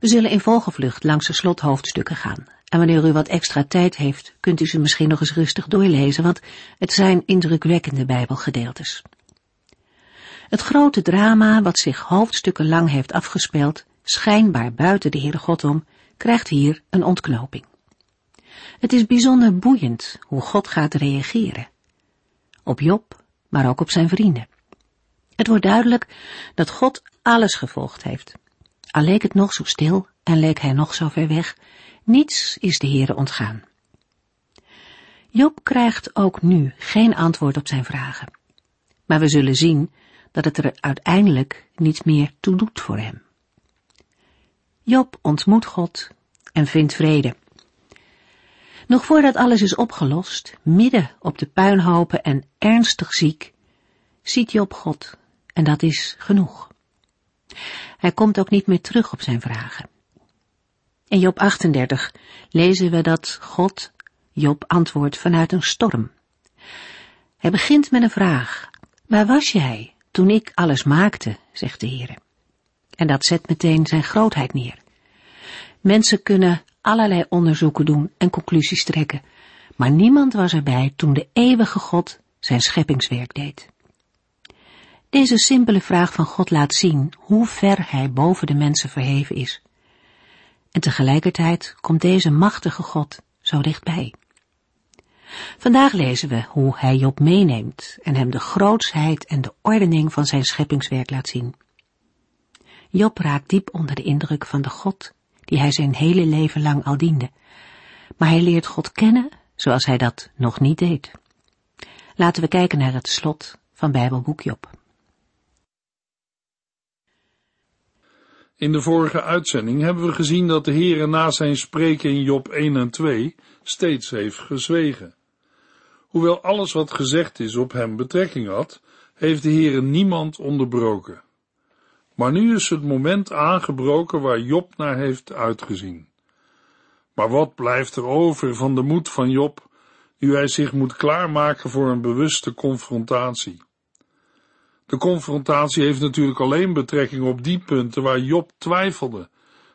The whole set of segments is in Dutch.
We zullen in volgevlucht langs de slothoofdstukken gaan. En wanneer u wat extra tijd heeft, kunt u ze misschien nog eens rustig doorlezen, want het zijn indrukwekkende bijbelgedeeltes. Het grote drama, wat zich hoofdstukken lang heeft afgespeeld, schijnbaar buiten de Heere God om, krijgt hier een ontknoping. Het is bijzonder boeiend hoe God gaat reageren. Op Job, maar ook op zijn vrienden. Het wordt duidelijk dat God alles gevolgd heeft. Al leek het nog zo stil en leek hij nog zo ver weg, niets is de Heere ontgaan. Job krijgt ook nu geen antwoord op zijn vragen. Maar we zullen zien dat het er uiteindelijk niet meer toe doet voor hem. Job ontmoet God en vindt vrede. Nog voordat alles is opgelost, midden op de puinhopen en ernstig ziek, ziet Job God en dat is genoeg. Hij komt ook niet meer terug op zijn vragen. In Job 38 lezen we dat God Job antwoordt vanuit een storm. Hij begint met een vraag. Waar was jij toen ik alles maakte, zegt de Heer. En dat zet meteen zijn grootheid neer. Mensen kunnen allerlei onderzoeken doen en conclusies trekken, maar niemand was erbij toen de eeuwige God zijn scheppingswerk deed. Deze simpele vraag van God laat zien hoe ver hij boven de mensen verheven is. En tegelijkertijd komt deze machtige God zo dichtbij. Vandaag lezen we hoe hij Job meeneemt en hem de grootsheid en de ordening van zijn scheppingswerk laat zien. Job raakt diep onder de indruk van de God die hij zijn hele leven lang al diende. Maar hij leert God kennen zoals hij dat nog niet deed. Laten we kijken naar het slot van Bijbelboek Job. In de vorige uitzending hebben we gezien dat de Heere na zijn spreken in Job 1 en 2 steeds heeft gezwegen. Hoewel alles wat gezegd is op hem betrekking had, heeft de Heere niemand onderbroken. Maar nu is het moment aangebroken waar Job naar heeft uitgezien. Maar wat blijft er over van de moed van Job, nu hij zich moet klaarmaken voor een bewuste confrontatie? De confrontatie heeft natuurlijk alleen betrekking op die punten waar Job twijfelde,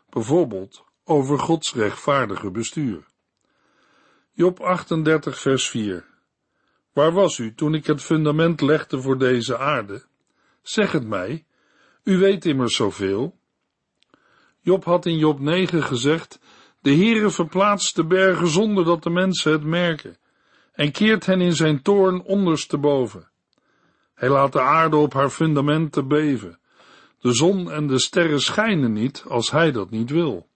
bijvoorbeeld over Gods rechtvaardige bestuur. Job 38 vers 4 Waar was u toen ik het fundament legde voor deze aarde? Zeg het mij, u weet immers zoveel. Job had in Job 9 gezegd, de Heere verplaatst de bergen zonder dat de mensen het merken, en keert hen in zijn toorn ondersteboven. Hij laat de aarde op haar fundamenten beven. De zon en de sterren schijnen niet als hij dat niet wil.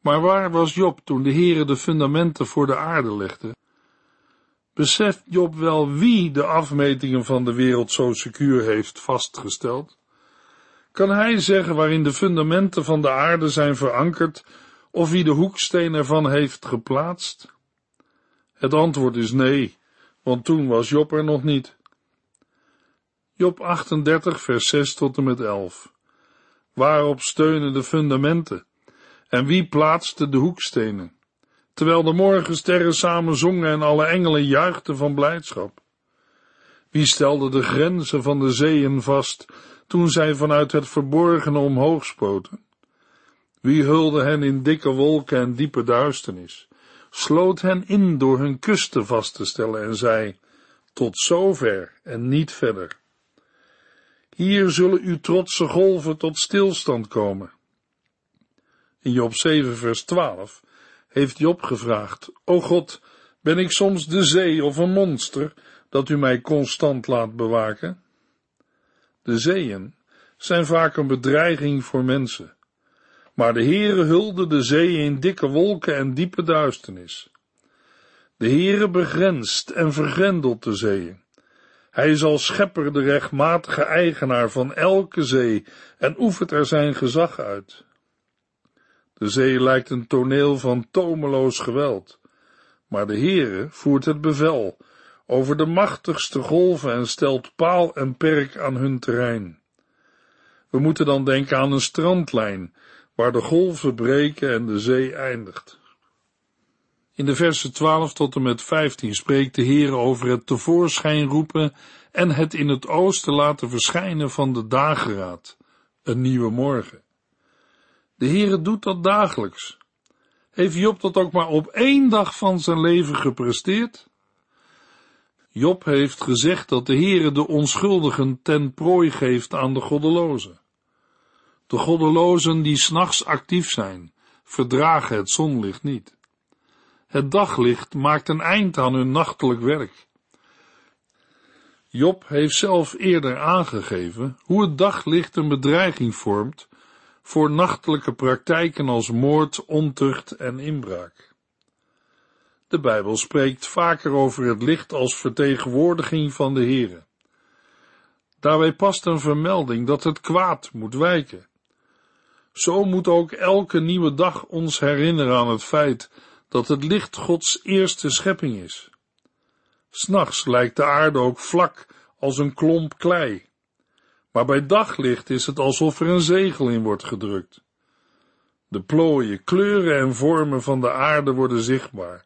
Maar waar was Job toen de Heere de fundamenten voor de aarde legde? Beseft Job wel wie de afmetingen van de wereld zo secuur heeft vastgesteld? Kan hij zeggen waarin de fundamenten van de aarde zijn verankerd of wie de hoeksteen ervan heeft geplaatst? Het antwoord is nee, want toen was Job er nog niet. Job 38, vers 6 tot en met 11. Waarop steunen de fundamenten? En wie plaatste de hoekstenen? Terwijl de morgensterren samen zongen en alle engelen juichten van blijdschap. Wie stelde de grenzen van de zeeën vast, toen zij vanuit het verborgene omhoog spoten? Wie hulde hen in dikke wolken en diepe duisternis, sloot hen in door hun kusten vast te stellen en zei, tot zover en niet verder. Hier zullen uw trotse golven tot stilstand komen. In Job 7 vers 12 heeft Job gevraagd, O God, ben ik soms de zee of een monster, dat u mij constant laat bewaken? De zeeën zijn vaak een bedreiging voor mensen, maar de Heere hulde de zee in dikke wolken en diepe duisternis. De Heere begrenst en vergrendelt de zeeën. Hij als schepper de rechtmatige eigenaar van elke zee en oefent er zijn gezag uit. De zee lijkt een toneel van tomeloos geweld, maar de Heere voert het bevel over de machtigste golven en stelt paal en perk aan hun terrein. We moeten dan denken aan een strandlijn, waar de golven breken en de zee eindigt. In de versen 12 tot en met 15 spreekt de Heer over het tevoorschijn roepen en het in het oosten laten verschijnen van de dageraad, een nieuwe morgen. De Heere doet dat dagelijks. Heeft Job dat ook maar op één dag van zijn leven gepresteerd? Job heeft gezegd dat de Heere de onschuldigen ten prooi geeft aan de goddelozen. De goddelozen die s'nachts actief zijn, verdragen het zonlicht niet. Het daglicht maakt een eind aan hun nachtelijk werk. Job heeft zelf eerder aangegeven hoe het daglicht een bedreiging vormt voor nachtelijke praktijken als moord, ontucht en inbraak. De Bijbel spreekt vaker over het licht als vertegenwoordiging van de Here. Daarbij past een vermelding dat het kwaad moet wijken. Zo moet ook elke nieuwe dag ons herinneren aan het feit dat het licht Gods eerste schepping is. S'nachts lijkt de aarde ook vlak als een klomp klei, maar bij daglicht is het alsof er een zegel in wordt gedrukt. De plooien, kleuren en vormen van de aarde worden zichtbaar,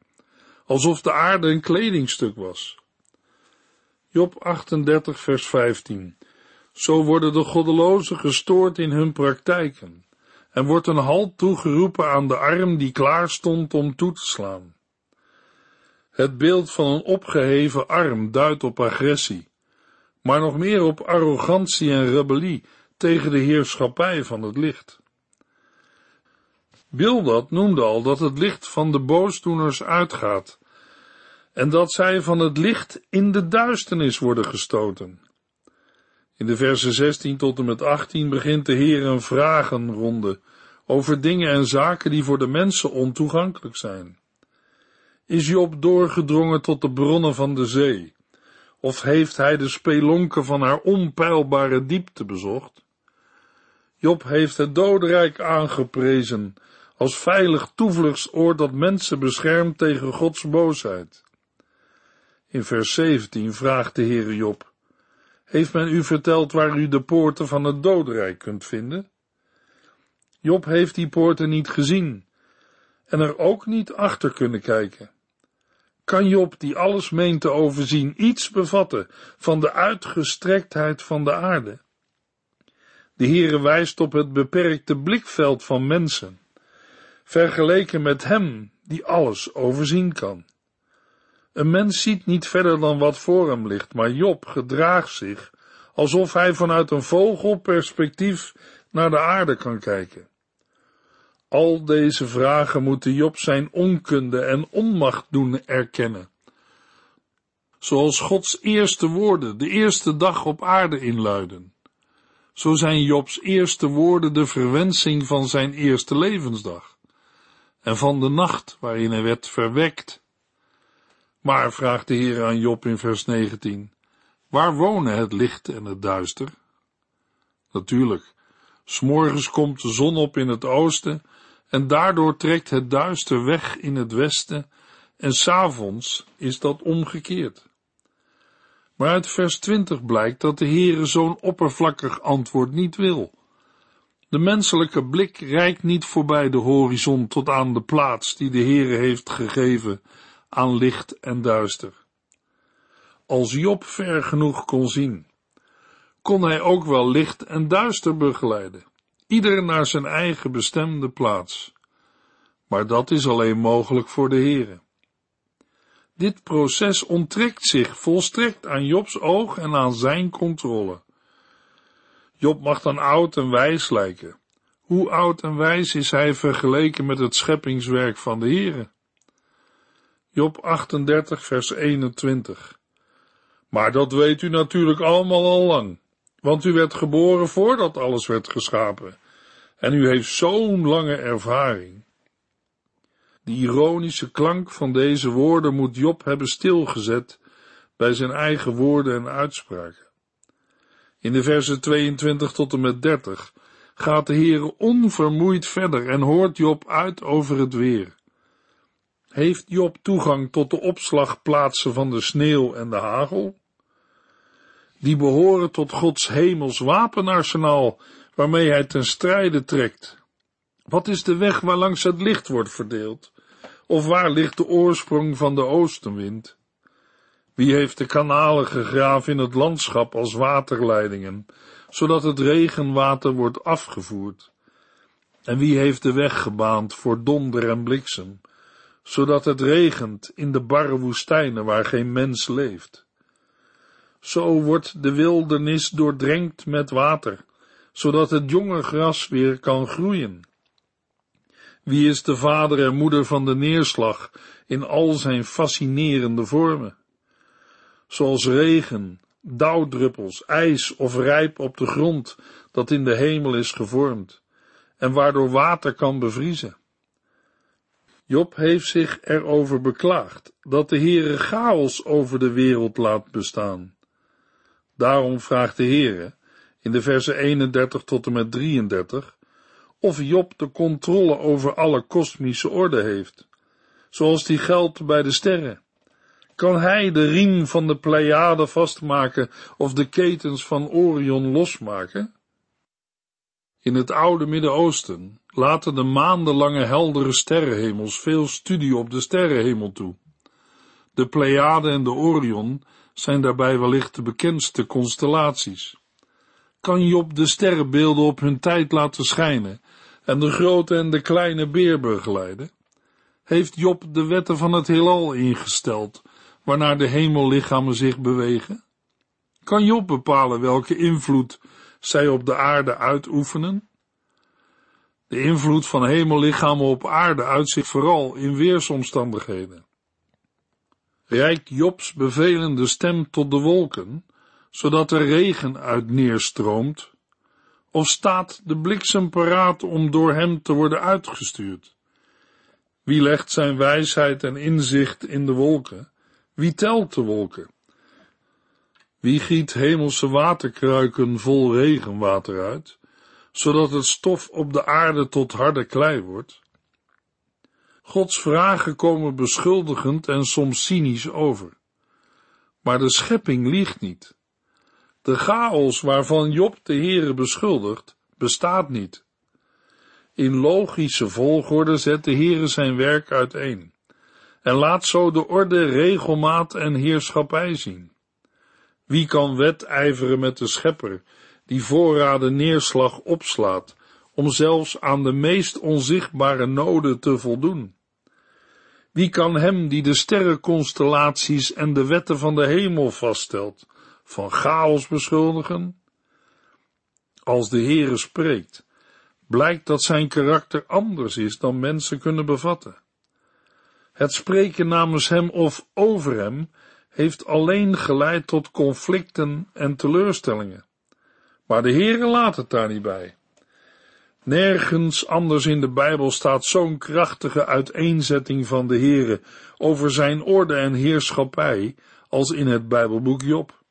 alsof de aarde een kledingstuk was. Job 38 vers 15 Zo worden de goddelozen gestoord in hun praktijken en wordt een halt toegeroepen aan de arm die klaar stond om toe te slaan. Het beeld van een opgeheven arm duidt op agressie, maar nog meer op arrogantie en rebellie tegen de heerschappij van het licht. Bildad noemde al dat het licht van de boosdoeners uitgaat en dat zij van het licht in de duisternis worden gestoten. In de versen 16 tot en met 18 begint de Heer een vragenronde over dingen en zaken die voor de mensen ontoegankelijk zijn. Is Job doorgedrongen tot de bronnen van de zee? Of heeft hij de spelonken van haar onpeilbare diepte bezocht? Job heeft het dodenrijk aangeprezen als veilig toevluchtsoord dat mensen beschermt tegen Gods boosheid. In vers 17 vraagt de Heere Job, heeft men u verteld waar u de poorten van het dodenrijk kunt vinden? Job heeft die poorten niet gezien en er ook niet achter kunnen kijken. Kan Job, die alles meent te overzien, iets bevatten van de uitgestrektheid van de aarde? De Heere wijst op het beperkte blikveld van mensen, vergeleken met hem die alles overzien kan. Een mens ziet niet verder dan wat voor hem ligt, maar Job gedraagt zich alsof hij vanuit een vogelperspectief naar de aarde kan kijken. Al deze vragen moeten Job zijn onkunde en onmacht doen erkennen. Zoals Gods eerste woorden de eerste dag op aarde inluiden. Zo zijn Jobs eerste woorden de verwensing van zijn eerste levensdag en van de nacht waarin hij werd verwekt. Maar, vraagt de Heer aan Job in vers 19, waar wonen het licht en het duister? Natuurlijk, s'morgens komt de zon op in het oosten en daardoor trekt het duister weg in het westen en s'avonds is dat omgekeerd. Maar uit vers 20 blijkt dat de Heere zo'n oppervlakkig antwoord niet wil. De menselijke blik reikt niet voorbij de horizon tot aan de plaats die de Heere heeft gegeven aan licht en duister. Als Job ver genoeg kon zien, kon hij ook wel licht en duister begeleiden ieder naar zijn eigen bestemde plaats. Maar dat is alleen mogelijk voor de Heere. Dit proces onttrekt zich volstrekt aan Jobs oog en aan zijn controle. Job mag dan oud en wijs lijken. Hoe oud en wijs is hij vergeleken met het scheppingswerk van de Heere? Job 38 vers 21 Maar dat weet u natuurlijk allemaal al lang want u werd geboren voordat alles werd geschapen, en u heeft zo'n lange ervaring. De ironische klank van deze woorden moet Job hebben stilgezet bij zijn eigen woorden en uitspraken. In de versen 22 tot en met 30 gaat de Heere onvermoeid verder en hoort Job uit over het weer. Heeft Job toegang tot de opslagplaatsen van de sneeuw en de hagel? Die behoren tot Gods hemels wapenarsenaal, waarmee hij ten strijde trekt. Wat is de weg waarlangs het licht wordt verdeeld? Of waar ligt de oorsprong van de oostenwind? Wie heeft de kanalen gegraven in het landschap als waterleidingen, zodat het regenwater wordt afgevoerd? En wie heeft de weg gebaand voor donder en bliksem, zodat het regent in de barre woestijnen waar geen mens leeft? Zo wordt de wildernis doordrenkt met water, zodat het jonge gras weer kan groeien. Wie is de vader en moeder van de neerslag in al zijn fascinerende vormen? Zoals regen, dauwdruppels, ijs of rijp op de grond dat in de hemel is gevormd en waardoor water kan bevriezen. Job heeft zich erover beklaagd dat de Heere chaos over de wereld laat bestaan. Daarom vraagt de Heere in de versen 31 tot en met 33 of Job de controle over alle kosmische orde heeft, zoals die geldt bij de sterren. Kan hij de riem van de Pleiade vastmaken of de ketens van Orion losmaken? In het oude Midden-Oosten laten de maandenlange heldere sterrenhemels veel studie op de sterrenhemel toe. De Pleiade en de Orion zijn daarbij wellicht de bekendste constellaties. Kan Job de sterrenbeelden op hun tijd laten schijnen en de grote en de kleine beer begeleiden? Heeft Job de wetten van het heelal ingesteld, waarnaar de hemellichamen zich bewegen? Kan Job bepalen welke invloed zij op de aarde uitoefenen? De invloed van hemellichamen op aarde uit zich vooral in weersomstandigheden. Rijkt Jobs bevelende stem tot de wolken, zodat er regen uit neerstroomt, of staat de bliksem paraat om door hem te worden uitgestuurd? Wie legt zijn wijsheid en inzicht in de wolken? Wie telt de wolken? Wie giet hemelse waterkruiken vol regenwater uit, zodat het stof op de aarde tot harde klei wordt? Gods vragen komen beschuldigend en soms cynisch over. Maar de schepping liegt niet. De chaos waarvan Job de Heere beschuldigt, bestaat niet. In logische volgorde zet de Heere zijn werk uiteen en laat zo de orde, regelmaat en heerschappij zien. Wie kan wedijveren met de schepper, die voorraden neerslag opslaat, om zelfs aan de meest onzichtbare noden te voldoen? Wie kan hem die de sterrenconstellaties en de wetten van de hemel vaststelt, van chaos beschuldigen? Als de Heere spreekt, blijkt dat zijn karakter anders is dan mensen kunnen bevatten. Het spreken namens hem of over hem heeft alleen geleid tot conflicten en teleurstellingen. Maar de Heere laat het daar niet bij. Nergens anders in de Bijbel staat zo'n krachtige uiteenzetting van de Heere over zijn orde en heerschappij als in het Bijbelboek Job.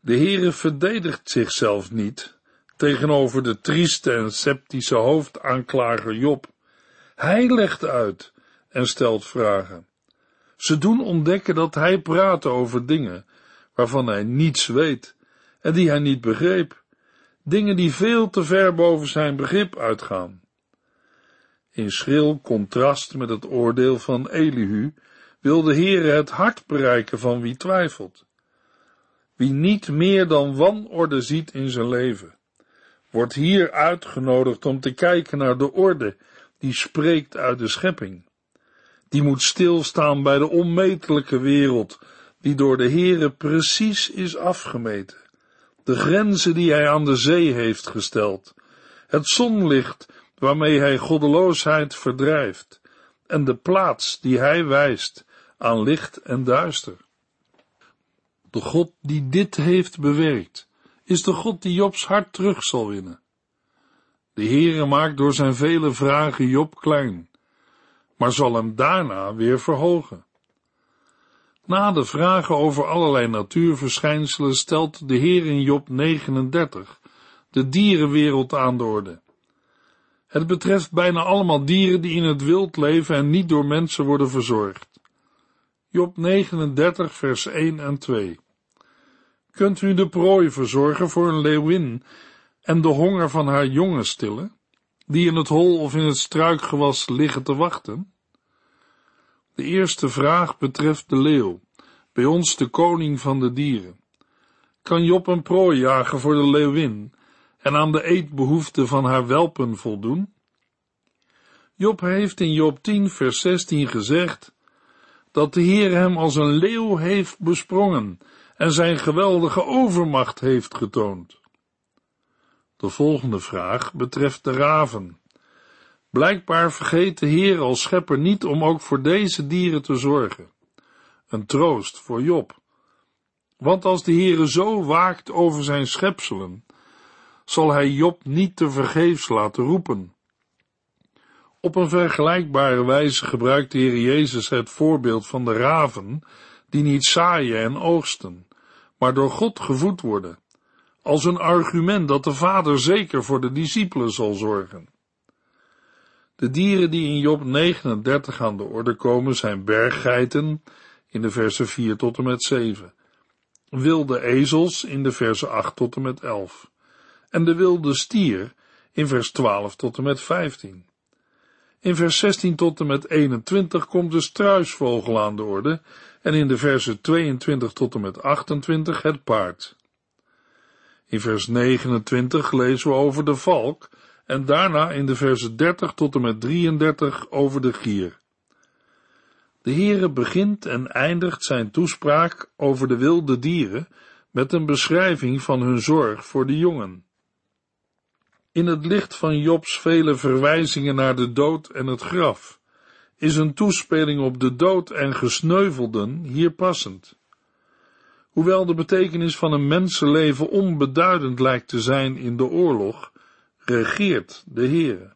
De Heere verdedigt zichzelf niet tegenover de trieste en sceptische hoofdaanklager Job. Hij legt uit en stelt vragen. Ze doen ontdekken dat hij praat over dingen waarvan hij niets weet en die hij niet begreep dingen die veel te ver boven zijn begrip uitgaan. In schril contrast met het oordeel van Elihu wil de Heere het hart bereiken van wie twijfelt. Wie niet meer dan wanorde ziet in zijn leven, wordt hier uitgenodigd om te kijken naar de orde die spreekt uit de schepping. Die moet stilstaan bij de onmetelijke wereld, die door de Heere precies is afgemeten de grenzen die hij aan de zee heeft gesteld, het zonlicht waarmee hij goddeloosheid verdrijft, en de plaats die hij wijst aan licht en duister. De God die dit heeft bewerkt, is de God die Jobs hart terug zal winnen. De Heere maakt door zijn vele vragen Job klein, maar zal hem daarna weer verhogen. Na de vragen over allerlei natuurverschijnselen stelt de Heer in Job 39 de dierenwereld aan de orde. Het betreft bijna allemaal dieren die in het wild leven en niet door mensen worden verzorgd. Job 39, vers 1 en 2. Kunt u de prooi verzorgen voor een leeuwin en de honger van haar jongen stillen, die in het hol of in het struikgewas liggen te wachten? De eerste vraag betreft de leeuw, bij ons de koning van de dieren. Kan Job een prooi jagen voor de leeuwin en aan de eetbehoeften van haar welpen voldoen? Job heeft in Job 10 vers 16 gezegd dat de Heer hem als een leeuw heeft besprongen en zijn geweldige overmacht heeft getoond. De volgende vraag betreft de raven. Blijkbaar vergeet de Heer als schepper niet om ook voor deze dieren te zorgen. Een troost voor Job. Want als de Heere zo waakt over zijn schepselen, zal hij Job niet te vergeefs laten roepen. Op een vergelijkbare wijze gebruikt de Heer Jezus het voorbeeld van de raven, die niet zaaien en oogsten, maar door God gevoed worden, als een argument dat de Vader zeker voor de discipelen zal zorgen. De dieren die in Job 39 aan de orde komen zijn berggeiten in de versen 4 tot en met 7, wilde ezels in de versen 8 tot en met 11 en de wilde stier in vers 12 tot en met 15. In vers 16 tot en met 21 komt de struisvogel aan de orde en in de versen 22 tot en met 28 het paard. In vers 29 lezen we over de valk en daarna in de versen 30 tot en met 33 over de gier. De Heere begint en eindigt zijn toespraak over de wilde dieren met een beschrijving van hun zorg voor de jongen. In het licht van Jobs vele verwijzingen naar de dood en het graf, is een toespeling op de dood en gesneuvelden hier passend. Hoewel de betekenis van een mensenleven onbeduidend lijkt te zijn in de oorlog, regeert de Heere.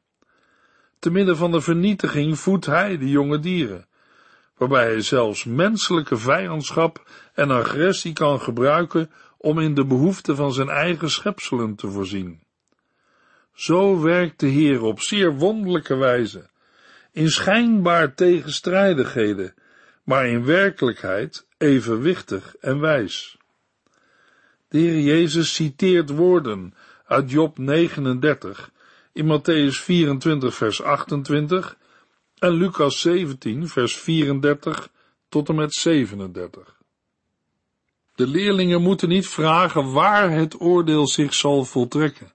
Te midden van de vernietiging voedt hij de jonge dieren, waarbij hij zelfs menselijke vijandschap en agressie kan gebruiken om in de behoeften van zijn eigen schepselen te voorzien. Zo werkt de Heer op zeer wonderlijke wijze, in schijnbaar tegenstrijdigheden, maar in werkelijkheid evenwichtig en wijs. De Heer Jezus citeert woorden uit Job 39, in Matthäus 24 vers 28 en Lucas 17 vers 34 tot en met 37. De leerlingen moeten niet vragen waar het oordeel zich zal voltrekken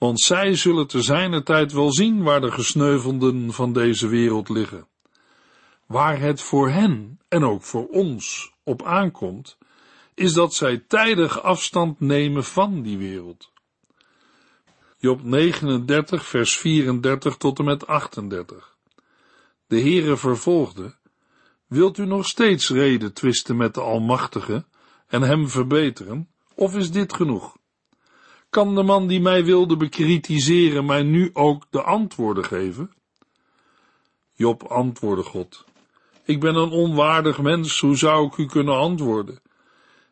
want zij zullen te zijner tijd wel zien waar de gesneuvelden van deze wereld liggen. Waar het voor hen en ook voor ons op aankomt, is dat zij tijdig afstand nemen van die wereld. Job 39, vers 34 tot en met 38. De Heere vervolgde, wilt u nog steeds reden twisten met de Almachtige en hem verbeteren, of is dit genoeg? Kan de man die mij wilde bekritiseren mij nu ook de antwoorden geven? Job antwoordde God. Ik ben een onwaardig mens, hoe zou ik u kunnen antwoorden?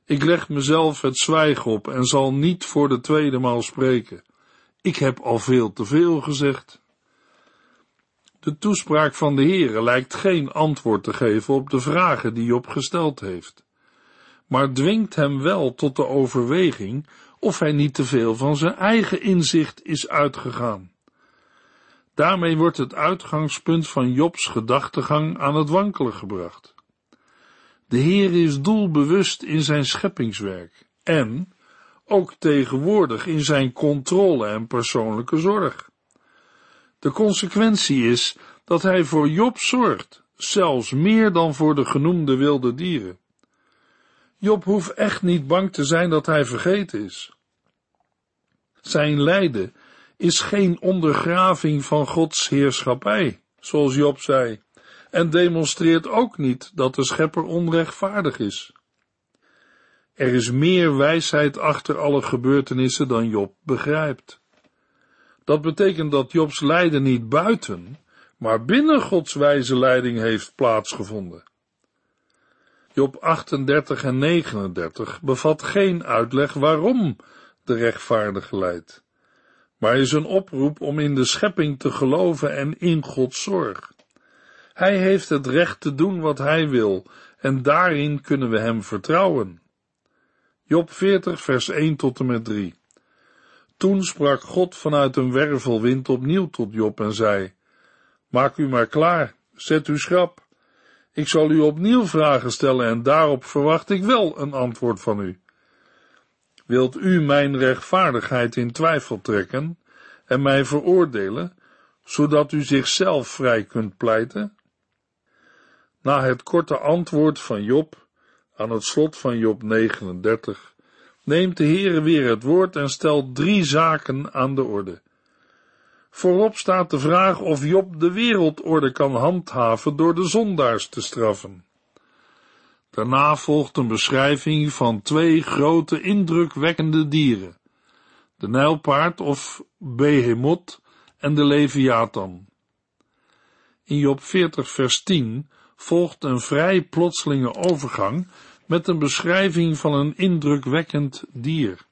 Ik leg mezelf het zwijgen op en zal niet voor de tweede maal spreken. Ik heb al veel te veel gezegd. De toespraak van de Heere lijkt geen antwoord te geven op de vragen die Job gesteld heeft, maar dwingt hem wel tot de overweging of hij niet te veel van zijn eigen inzicht is uitgegaan. Daarmee wordt het uitgangspunt van Jobs gedachtegang aan het wankelen gebracht. De Heer is doelbewust in zijn scheppingswerk en ook tegenwoordig in zijn controle en persoonlijke zorg. De consequentie is dat hij voor Job zorgt, zelfs meer dan voor de genoemde wilde dieren. Job hoeft echt niet bang te zijn dat hij vergeten is. Zijn lijden is geen ondergraving van Gods heerschappij, zoals Job zei, en demonstreert ook niet dat de schepper onrechtvaardig is. Er is meer wijsheid achter alle gebeurtenissen dan Job begrijpt. Dat betekent dat Jobs lijden niet buiten, maar binnen Gods wijze leiding heeft plaatsgevonden. Job 38 en 39 bevat geen uitleg waarom de rechtvaardige leidt, maar is een oproep om in de schepping te geloven en in Gods zorg. Hij heeft het recht te doen wat hij wil en daarin kunnen we hem vertrouwen. Job 40 vers 1 tot en met 3 Toen sprak God vanuit een wervelwind opnieuw tot Job en zei, Maak u maar klaar, zet u schrap. Ik zal u opnieuw vragen stellen en daarop verwacht ik wel een antwoord van u. Wilt u mijn rechtvaardigheid in twijfel trekken en mij veroordelen, zodat u zichzelf vrij kunt pleiten? Na het korte antwoord van Job, aan het slot van Job 39, neemt de Heere weer het woord en stelt drie zaken aan de orde. Voorop staat de vraag of Job de wereldorde kan handhaven door de zondaars te straffen. Daarna volgt een beschrijving van twee grote indrukwekkende dieren, de nijlpaard of behemoth en de leviathan. In Job 40 vers 10 volgt een vrij plotselinge overgang met een beschrijving van een indrukwekkend dier.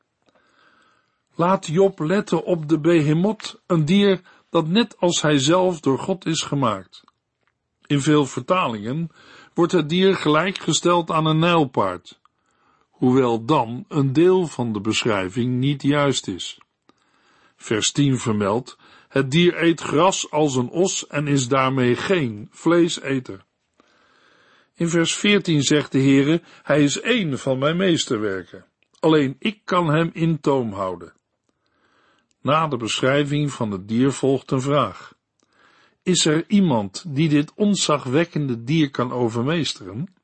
Laat Job letten op de behemoth, een dier dat net als hij zelf door God is gemaakt. In veel vertalingen wordt het dier gelijkgesteld aan een nijlpaard, hoewel dan een deel van de beschrijving niet juist is. Vers 10 vermeldt, het dier eet gras als een os en is daarmee geen vleeseter. In vers 14 zegt de Heere, hij is één van mijn meesterwerken. Alleen ik kan hem in toom houden. Na de beschrijving van het dier volgt een vraag. Is er iemand die dit onzagwekkende dier kan overmeesteren?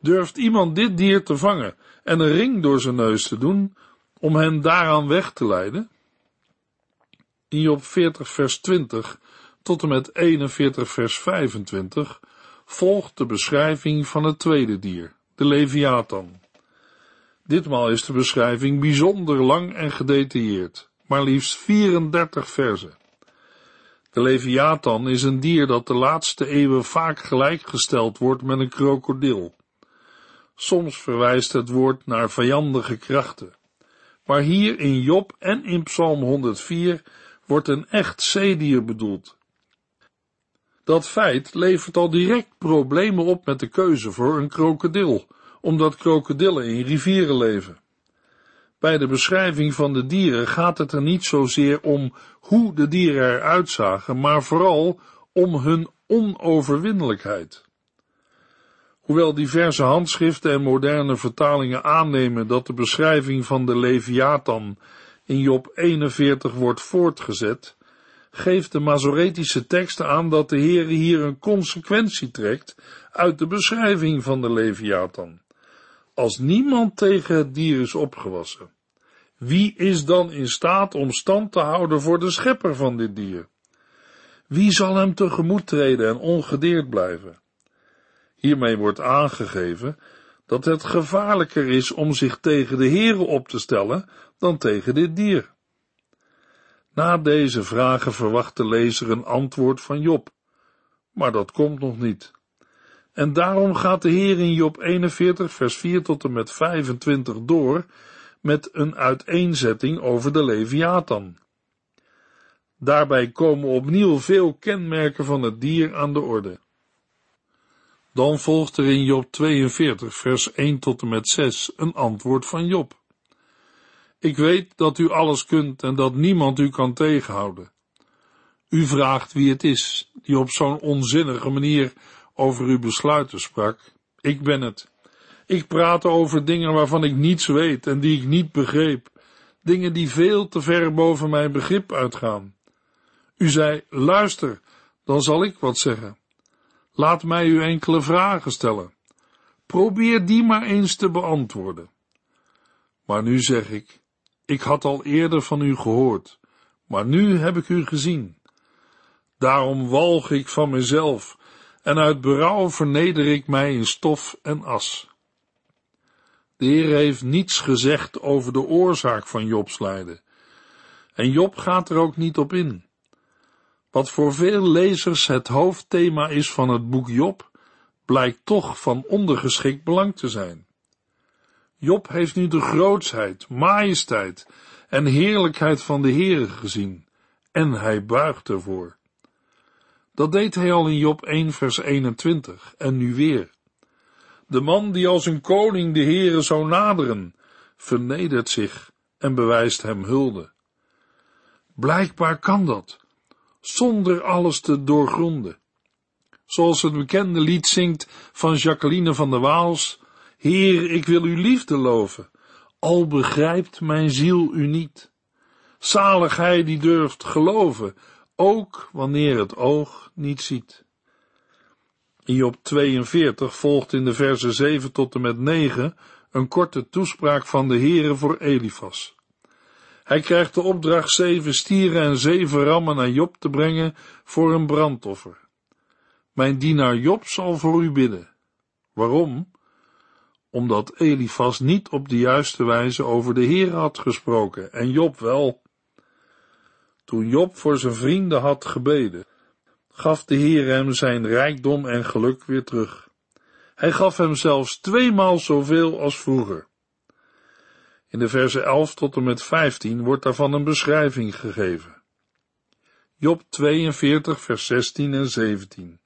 Durft iemand dit dier te vangen en een ring door zijn neus te doen, om hen daaraan weg te leiden? In Job 40 vers 20 tot en met 41 vers 25 volgt de beschrijving van het tweede dier, de Leviathan. Ditmaal is de beschrijving bijzonder lang en gedetailleerd, maar liefst 34 verzen. De Leviathan is een dier dat de laatste eeuwen vaak gelijkgesteld wordt met een krokodil. Soms verwijst het woord naar vijandige krachten, maar hier in Job en in Psalm 104 wordt een echt zeedier bedoeld. Dat feit levert al direct problemen op met de keuze voor een krokodil, omdat krokodillen in rivieren leven. Bij de beschrijving van de dieren gaat het er niet zozeer om hoe de dieren eruit zagen, maar vooral om hun onoverwinnelijkheid. Hoewel diverse handschriften en moderne vertalingen aannemen dat de beschrijving van de Leviathan in Job 41 wordt voortgezet, geeft de Masoretische tekst aan dat de Heer hier een consequentie trekt uit de beschrijving van de Leviathan. Als niemand tegen het dier is opgewassen, wie is dan in staat om stand te houden voor de schepper van dit dier? Wie zal hem tegemoet treden en ongedeerd blijven? Hiermee wordt aangegeven dat het gevaarlijker is om zich tegen de Heere op te stellen dan tegen dit dier. Na deze vragen verwacht de lezer een antwoord van Job, maar dat komt nog niet. En daarom gaat de Heer in Job 41 vers 4 tot en met 25 door met een uiteenzetting over de Leviathan. Daarbij komen opnieuw veel kenmerken van het dier aan de orde. Dan volgt er in Job 42 vers 1 tot en met 6 een antwoord van Job. Ik weet dat u alles kunt en dat niemand u kan tegenhouden. U vraagt wie het is die op zo'n onzinnige manier over uw besluiten sprak. Ik ben het. Ik praat over dingen waarvan ik niets weet en die ik niet begreep. Dingen die veel te ver boven mijn begrip uitgaan. U zei, luister, dan zal ik wat zeggen. Laat mij u enkele vragen stellen. Probeer die maar eens te beantwoorden. Maar nu zeg ik, ik had al eerder van u gehoord, maar nu heb ik u gezien. Daarom walg ik van mezelf en uit berouw verneder ik mij in stof en as. De Heer heeft niets gezegd over de oorzaak van Jobs lijden. En Job gaat er ook niet op in. Wat voor veel lezers het hoofdthema is van het boek Job, blijkt toch van ondergeschikt belang te zijn. Job heeft nu de grootsheid, majesteit en heerlijkheid van de Heere gezien, en hij buigt ervoor. Dat deed hij al in Job 1 vers 21 en nu weer. De man die als een koning de Heere zou naderen, vernedert zich en bewijst hem hulde. Blijkbaar kan dat, zonder alles te doorgronden. Zoals het bekende lied zingt van Jacqueline van der Waals, Heer, ik wil uw liefde loven, al begrijpt mijn ziel u niet. Zalig hij die durft geloven, ook wanneer het oog niet ziet. Job 42 volgt in de verse 7 tot en met 9 een korte toespraak van de Heere voor Elifas. Hij krijgt de opdracht zeven stieren en zeven rammen naar Job te brengen voor een brandoffer. Mijn dienaar Job zal voor u bidden. Waarom? Omdat Elifas niet op de juiste wijze over de Heer had gesproken en Job wel. Toen Job voor zijn vrienden had gebeden, gaf de Heer hem zijn rijkdom en geluk weer terug. Hij gaf hem zelfs tweemaal zoveel als vroeger. In de verse 11 tot en met 15 wordt daarvan een beschrijving gegeven. Job 42, vers 16 en 17.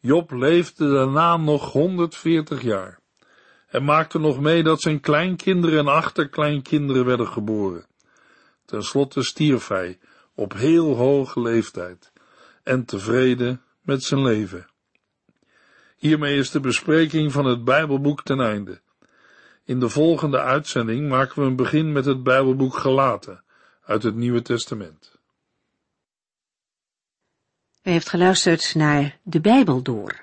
Job leefde daarna nog 140 jaar. Hij maakte nog mee dat zijn kleinkinderen en achterkleinkinderen werden geboren. Ten slotte stierf hij op heel hoge leeftijd en tevreden met zijn leven. Hiermee is de bespreking van het Bijbelboek ten einde. In de volgende uitzending maken we een begin met het Bijbelboek Gelaten uit het Nieuwe Testament. U heeft geluisterd naar De Bijbel Door,